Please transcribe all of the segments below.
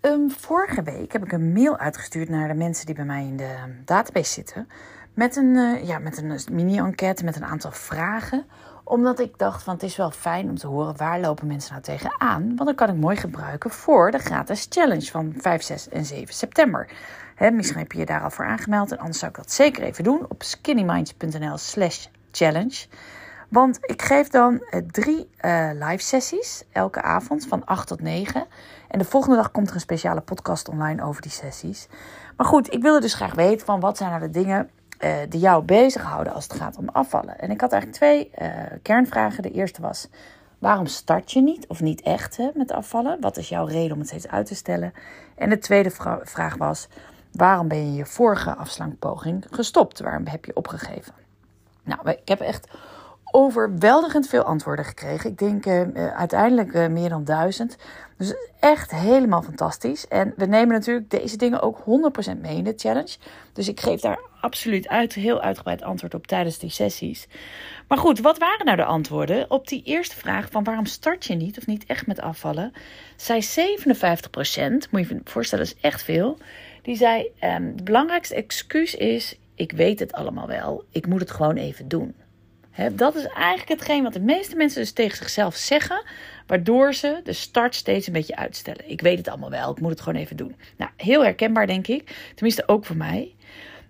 um, vorige week heb ik een mail uitgestuurd naar de mensen die bij mij in de database zitten. Met een, uh, ja, met een mini-enquête met een aantal vragen. Omdat ik dacht van het is wel fijn om te horen waar lopen mensen nou tegenaan. Want dan kan ik mooi gebruiken voor de gratis challenge van 5, 6 en 7 september. Misschien heb je je daar al voor aangemeld. En anders zou ik dat zeker even doen op skinnyminds.nl slash challenge. Want ik geef dan uh, drie uh, live sessies elke avond van 8 tot 9. En de volgende dag komt er een speciale podcast online over die sessies. Maar goed, ik wilde dus graag weten van wat zijn nou de dingen uh, die jou bezighouden als het gaat om afvallen. En ik had eigenlijk twee kernvragen. De eerste was, waarom start je niet of niet echt hè, met afvallen? Wat is jouw reden om het steeds uit te stellen? En de tweede vra vraag was, waarom ben je je vorige afslankpoging gestopt? Waarom heb je opgegeven? Nou, ik heb echt overweldigend veel antwoorden gekregen. Ik denk uh, uiteindelijk uh, meer dan duizend. Dus echt helemaal fantastisch. En we nemen natuurlijk deze dingen ook 100% mee in de challenge. Dus ik geef daar absoluut uit, heel uitgebreid antwoord op tijdens die sessies. Maar goed, wat waren nou de antwoorden op die eerste vraag van waarom start je niet of niet echt met afvallen? Zei 57%, moet je je voorstellen, is echt veel. Die zei, het belangrijkste excuus is, ik weet het allemaal wel, ik moet het gewoon even doen dat is eigenlijk hetgeen wat de meeste mensen dus tegen zichzelf zeggen, waardoor ze de start steeds een beetje uitstellen. Ik weet het allemaal wel, ik moet het gewoon even doen. Nou, heel herkenbaar denk ik, tenminste ook voor mij.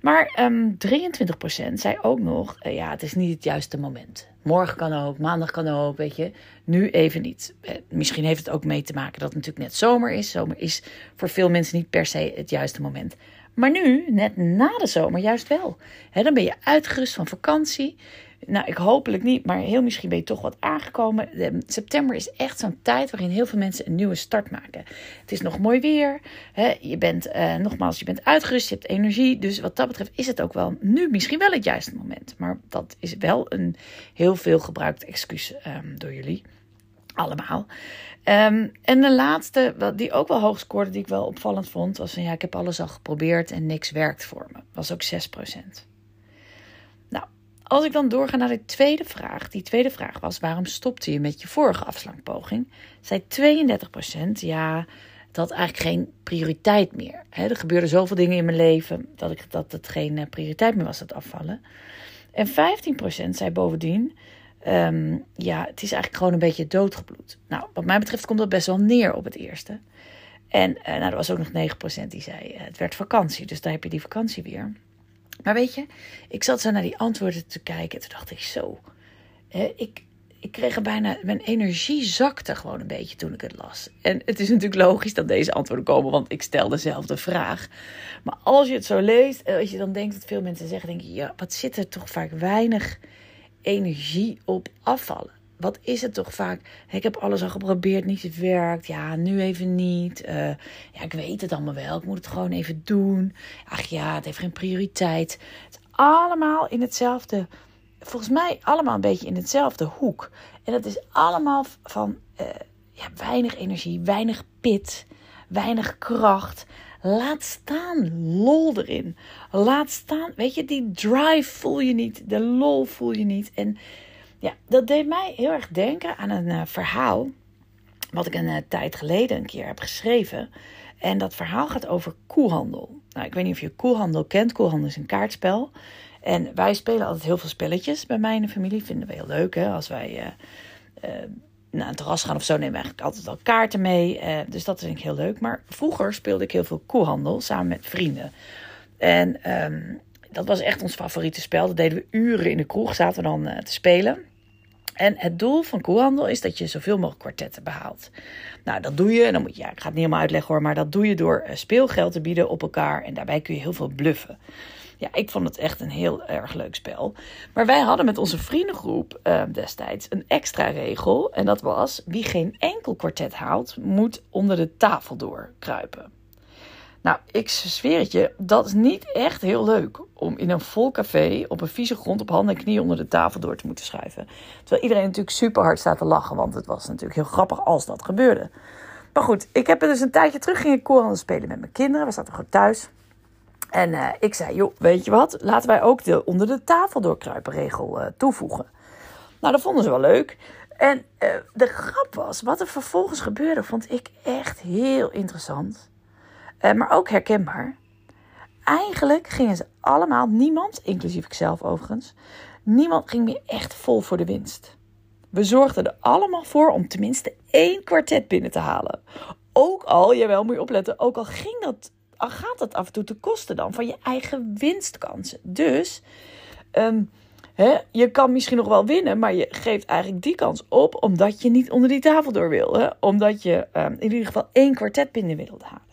Maar um, ehm, 23% zei ook nog, uh, ja, het is niet het juiste moment. Morgen kan ook, maandag kan ook, weet je. Nu even niet. Eh, misschien heeft het ook mee te maken dat het natuurlijk net zomer is. Zomer is voor veel mensen niet per se het juiste moment. Maar nu, net na de zomer, juist wel. dan ben je uitgerust van vakantie. Nou, ik hopelijk niet, maar heel misschien ben je toch wat aangekomen. september is echt zo'n tijd waarin heel veel mensen een nieuwe start maken. Het is nog mooi weer. Hè? Je bent, uh, nogmaals, je bent uitgerust, je hebt energie. Dus wat dat betreft is het ook wel nu misschien wel het juiste moment. Maar dat is wel een heel veel gebruikt excuus um, door jullie. Allemaal. Um, en de laatste, wat die ook wel hoog scoorde, die ik wel opvallend vond, was van ja, ik heb alles al geprobeerd en niks werkt voor me. Was ook 6%. Als ik dan doorga naar de tweede vraag. Die tweede vraag was: waarom stopte je met je vorige afslankpoging? Zei 32% ja, dat had eigenlijk geen prioriteit meer. er gebeurden zoveel dingen in mijn leven dat, ik, dat het geen eh, prioriteit meer was, het afvallen. En 15% zei bovendien: um, ja, het is eigenlijk gewoon een beetje doodgebloed. Nou, wat mij betreft komt dat best wel neer op het eerste. En uh, nou, er was ook nog 9% die zei: uh, het werd vakantie, dus daar heb je die vakantie weer. Maar weet je, ik zat zo naar die antwoorden te kijken. En toen dacht ik zo. Ik, ik kreeg er bijna. Mijn energie zakte gewoon een beetje toen ik het las. En het is natuurlijk logisch dat deze antwoorden komen, want ik stel dezelfde vraag. Maar als je het zo leest, en als je dan denkt dat veel mensen zeggen, denk je, ja, wat zit er toch vaak weinig energie op afvallen? Wat is het toch vaak? Ik heb alles al geprobeerd, niet het werkt. Ja, nu even niet. Uh, ja, ik weet het allemaal wel. Ik moet het gewoon even doen. Ach ja, het heeft geen prioriteit. Het is allemaal in hetzelfde. Volgens mij allemaal een beetje in hetzelfde hoek. En dat is allemaal van ja, weinig energie, weinig pit, weinig kracht. Laat staan lol erin. Laat staan, weet je, die drive voel je niet, de lol voel je niet. En ja, dat deed mij heel erg denken aan een uh, verhaal. Wat ik een uh, tijd geleden een keer heb geschreven. En dat verhaal gaat over koehandel. Nou, ik weet niet of je koehandel kent. Koehandel is een kaartspel. En wij spelen altijd heel veel spelletjes bij mij in de familie. Vinden we heel leuk. Hè? Als wij uh, naar een terras gaan of zo, nemen we eigenlijk altijd al kaarten mee. dus dat vind ik heel leuk. Maar vroeger speelde ik heel veel koehandel samen met vrienden. En um, dat was echt ons favoriete spel. Dat deden we uren in de kroeg, zaten we dan uh, te spelen. En het doel van koehandel is dat je zoveel mogelijk kwartetten behaalt. Nou, dat doe je, en dan moet je, ja, ik ga het niet helemaal uitleggen hoor, maar dat doe je door uh, speelgeld te bieden op elkaar. En daarbij kun je heel veel bluffen. Ja, ik vond het echt een heel erg leuk spel. Maar wij hadden met onze vriendengroep uh, destijds een extra regel. En dat was: wie geen enkel kwartet haalt, moet onder de tafel doorkruipen. Nou, ik zweer het je, dat is niet echt heel leuk om in een vol café op een vieze grond op handen en knieën onder de tafel door te moeten schuiven. Terwijl iedereen natuurlijk super hard staat te lachen, want het was natuurlijk heel grappig als dat gebeurde. Maar goed, ik heb er dus een tijdje terug ging ik koorhandel spelen met mijn kinderen. We zaten gewoon thuis. En uh, ik zei, joh, weet je wat? Laten wij ook de onder de tafel doorkruipen regel uh, toevoegen. Nou, dat vonden ze wel leuk. En uh, de grap was, wat er vervolgens gebeurde, vond ik echt heel interessant. Maar ook herkenbaar. Eigenlijk gingen ze allemaal, niemand, inclusief ikzelf overigens, niemand ging meer echt vol voor de winst. We zorgden er allemaal voor om tenminste één kwartet binnen te halen. Ook al, jawel, moet je opletten, ook al ging dat, al gaat dat af en toe te kosten dan van je eigen winstkansen. Dus hè, je kan misschien nog wel winnen, maar je geeft eigenlijk die kans op omdat je niet onder die tafel door wil. Omdat je um, in ieder geval één kwartet binnen wilt halen.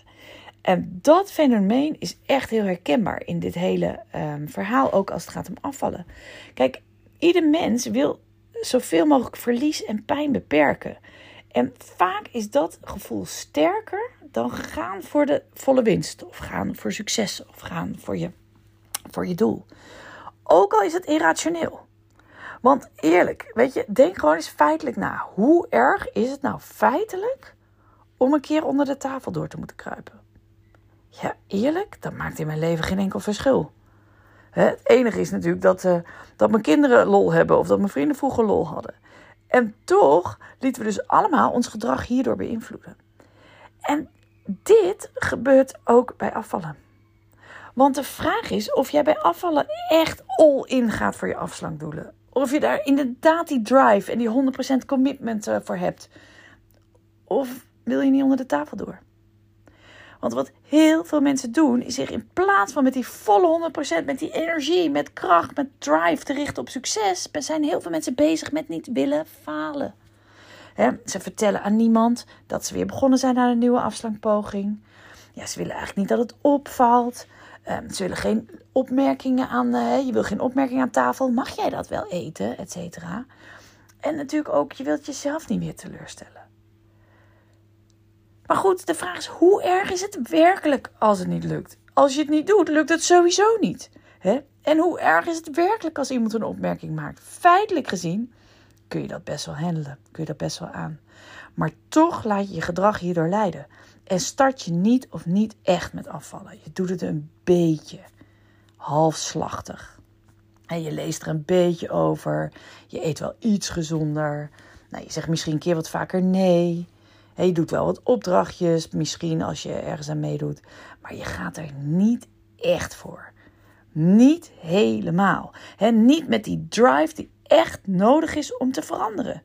En dat fenomeen is echt heel herkenbaar in dit hele um, verhaal, ook als het gaat om afvallen. Kijk, ieder mens wil zoveel mogelijk verlies en pijn beperken. En vaak is dat gevoel sterker dan gaan voor de volle winst, of gaan voor succes, of gaan voor je, voor je doel. Ook al is het irrationeel. Want eerlijk, weet je, denk gewoon eens feitelijk na. Hoe erg is het nou feitelijk om een keer onder de tafel door te moeten kruipen? Ja, eerlijk, dat maakt in mijn leven geen enkel verschil. Het enige is natuurlijk dat, uh, dat mijn kinderen lol hebben of dat mijn vrienden vroeger lol hadden. En toch lieten we dus allemaal ons gedrag hierdoor beïnvloeden. En dit gebeurt ook bij afvallen. Want de vraag is of jij bij afvallen echt all in gaat voor je afslankdoelen. Of je daar inderdaad die drive en die 100% commitment uh, voor hebt. Of wil je niet onder de tafel door? Want wat heel veel mensen doen, is zich in plaats van met die volle 100%, met die energie, met kracht, met drive te richten op succes, zijn heel veel mensen bezig met niet willen falen. ze vertellen aan niemand dat ze weer begonnen zijn aan een nieuwe afslankpoging. Ja, ze willen eigenlijk niet dat het opvalt. Um, ze willen geen opmerkingen aan, uh, je wil geen opmerking aan tafel. Mag jij dat wel eten, et cetera? En natuurlijk ook, je wilt jezelf niet meer teleurstellen. Maar goed, de vraag is: hoe erg is het werkelijk als het niet lukt? Als je het niet doet, lukt het sowieso niet. Hè? En hoe erg is het werkelijk als iemand een opmerking maakt? Feitelijk gezien kun je dat best wel handelen, kun je dat best wel aan. Maar toch laat je je gedrag hierdoor leiden. En start je niet of niet echt met afvallen. Je doet het een beetje halfslachtig. En je leest er een beetje over. Je eet wel iets gezonder. Nou, je zegt misschien een keer wat vaker nee je doet wel wat opdrachtjes, misschien als je ergens aan meedoet. Maar je gaat er niet echt voor. Niet helemaal. He, niet met die drive die echt nodig is om te veranderen.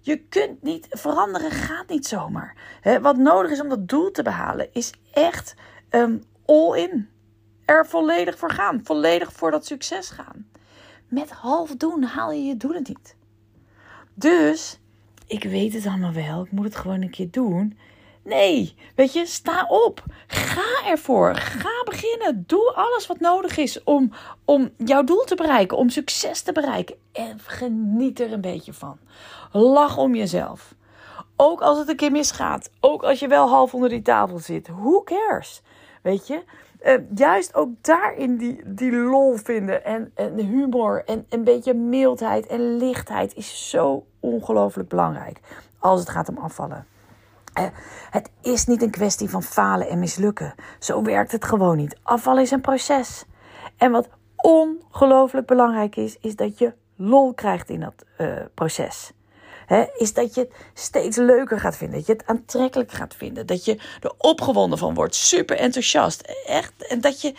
Je kunt niet veranderen, gaat niet zomaar. wat nodig is om dat doel te behalen, is echt um, all in. Er volledig voor gaan. Volledig voor dat succes gaan. Met half doen haal je je doelen niet. Dus ik weet het allemaal wel, ik moet het gewoon een keer doen. Nee, weet je, sta op. Ga ervoor. Ga beginnen. Doe alles wat nodig is om, om jouw doel te bereiken, om succes te bereiken. En geniet er een beetje van. Lach om jezelf. Ook als het een keer misgaat. Ook als je wel half onder die tafel zit. Who cares? Weet je? Uh, juist ook daarin die, die lol vinden en, en humor en een beetje mildheid en lichtheid is zo ongelooflijk belangrijk als het gaat om afvallen. Uh, het is niet een kwestie van falen en mislukken. Zo werkt het gewoon niet. Afvallen is een proces. En wat ongelooflijk belangrijk is, is dat je lol krijgt in dat uh, proces is dat je het steeds leuker gaat vinden. Dat je het aantrekkelijk gaat vinden. Dat je er opgewonden van wordt. Super enthousiast. Echt. En dat je,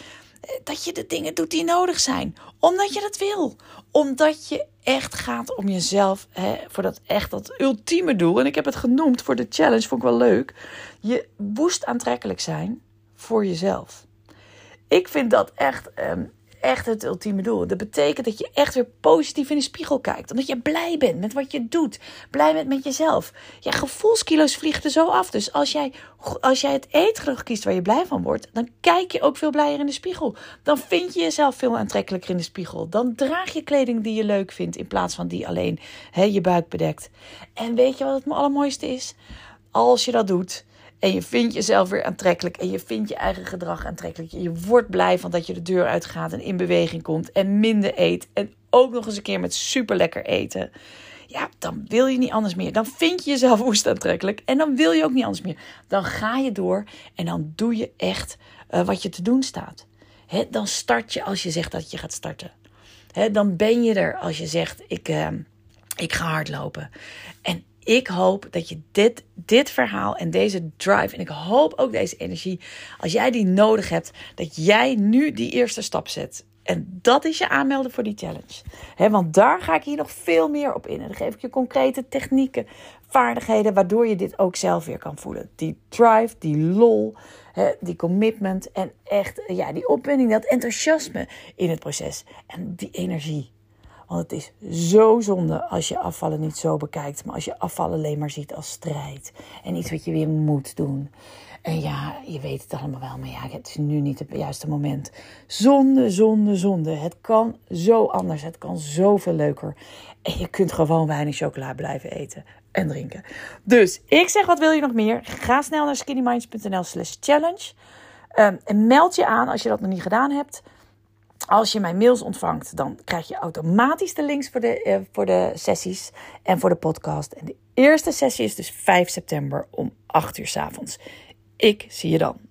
dat je de dingen doet die nodig zijn. Omdat je dat wil. Omdat je echt gaat om jezelf. voor dat echt dat ultieme doel. En ik heb het genoemd voor de challenge. Vond ik wel leuk. Je woest aantrekkelijk zijn voor jezelf. Ik vind dat echt. Um, echt het ultieme doel. Dat betekent dat je echt weer positief in de spiegel kijkt. Omdat je blij bent met wat je doet. Blij bent met jezelf. Ja, gevoelskilo's vliegen er zo af. Dus als jij, als jij het eetgedrag kiest waar je blij van wordt, dan kijk je ook veel blijer in de spiegel. Dan vind je jezelf veel aantrekkelijker in de spiegel. Dan draag je kleding die je leuk vindt in plaats van die alleen hè, je buik bedekt. En weet je wat het allermooiste is? Als je dat doet en je vindt jezelf weer aantrekkelijk. En je vindt je eigen gedrag aantrekkelijk. Je wordt blij van dat je de deur uitgaat en in beweging komt. En minder eet. En ook nog eens een keer met super lekker eten. Ja, dan wil je niet anders meer. Dan vind je jezelf woest aantrekkelijk. En dan wil je ook niet anders meer. Dan ga je door en dan doe je echt uh, wat je te doen staat. He, dan start je als je zegt dat je gaat starten. He, dan ben je er als je zegt: ik, uh, ik ga hardlopen. En ik hoop dat je dit, dit verhaal en deze drive, en ik hoop ook deze energie, als jij die nodig hebt, dat jij nu die eerste stap zet. En dat is je aanmelden voor die challenge. Want daar ga ik hier nog veel meer op in. En dan geef ik je concrete technieken, vaardigheden, waardoor je dit ook zelf weer kan voelen. Die drive, die lol, die commitment en echt ja, die opwinding, dat enthousiasme in het proces. En die energie. Want het is zo zonde als je afvallen niet zo bekijkt, maar als je afvallen alleen maar ziet als strijd en iets wat je weer moet doen. En ja, je weet het allemaal wel, maar ja, het is nu niet het juiste moment. Zonde, zonde, zonde. Het kan zo anders. Het kan zoveel leuker. En je kunt gewoon weinig chocola blijven eten en drinken. Dus ik zeg, wat wil je nog meer? Ga snel naar skinnyminds.nl slash challenge. Um, en meld je aan als je dat nog niet gedaan hebt. Als je mijn mails ontvangt, dan krijg je automatisch de links voor de, uh, voor de sessies en voor de podcast. En de eerste sessie is dus 5 september om 8 uur s avonds. Ik zie je dan.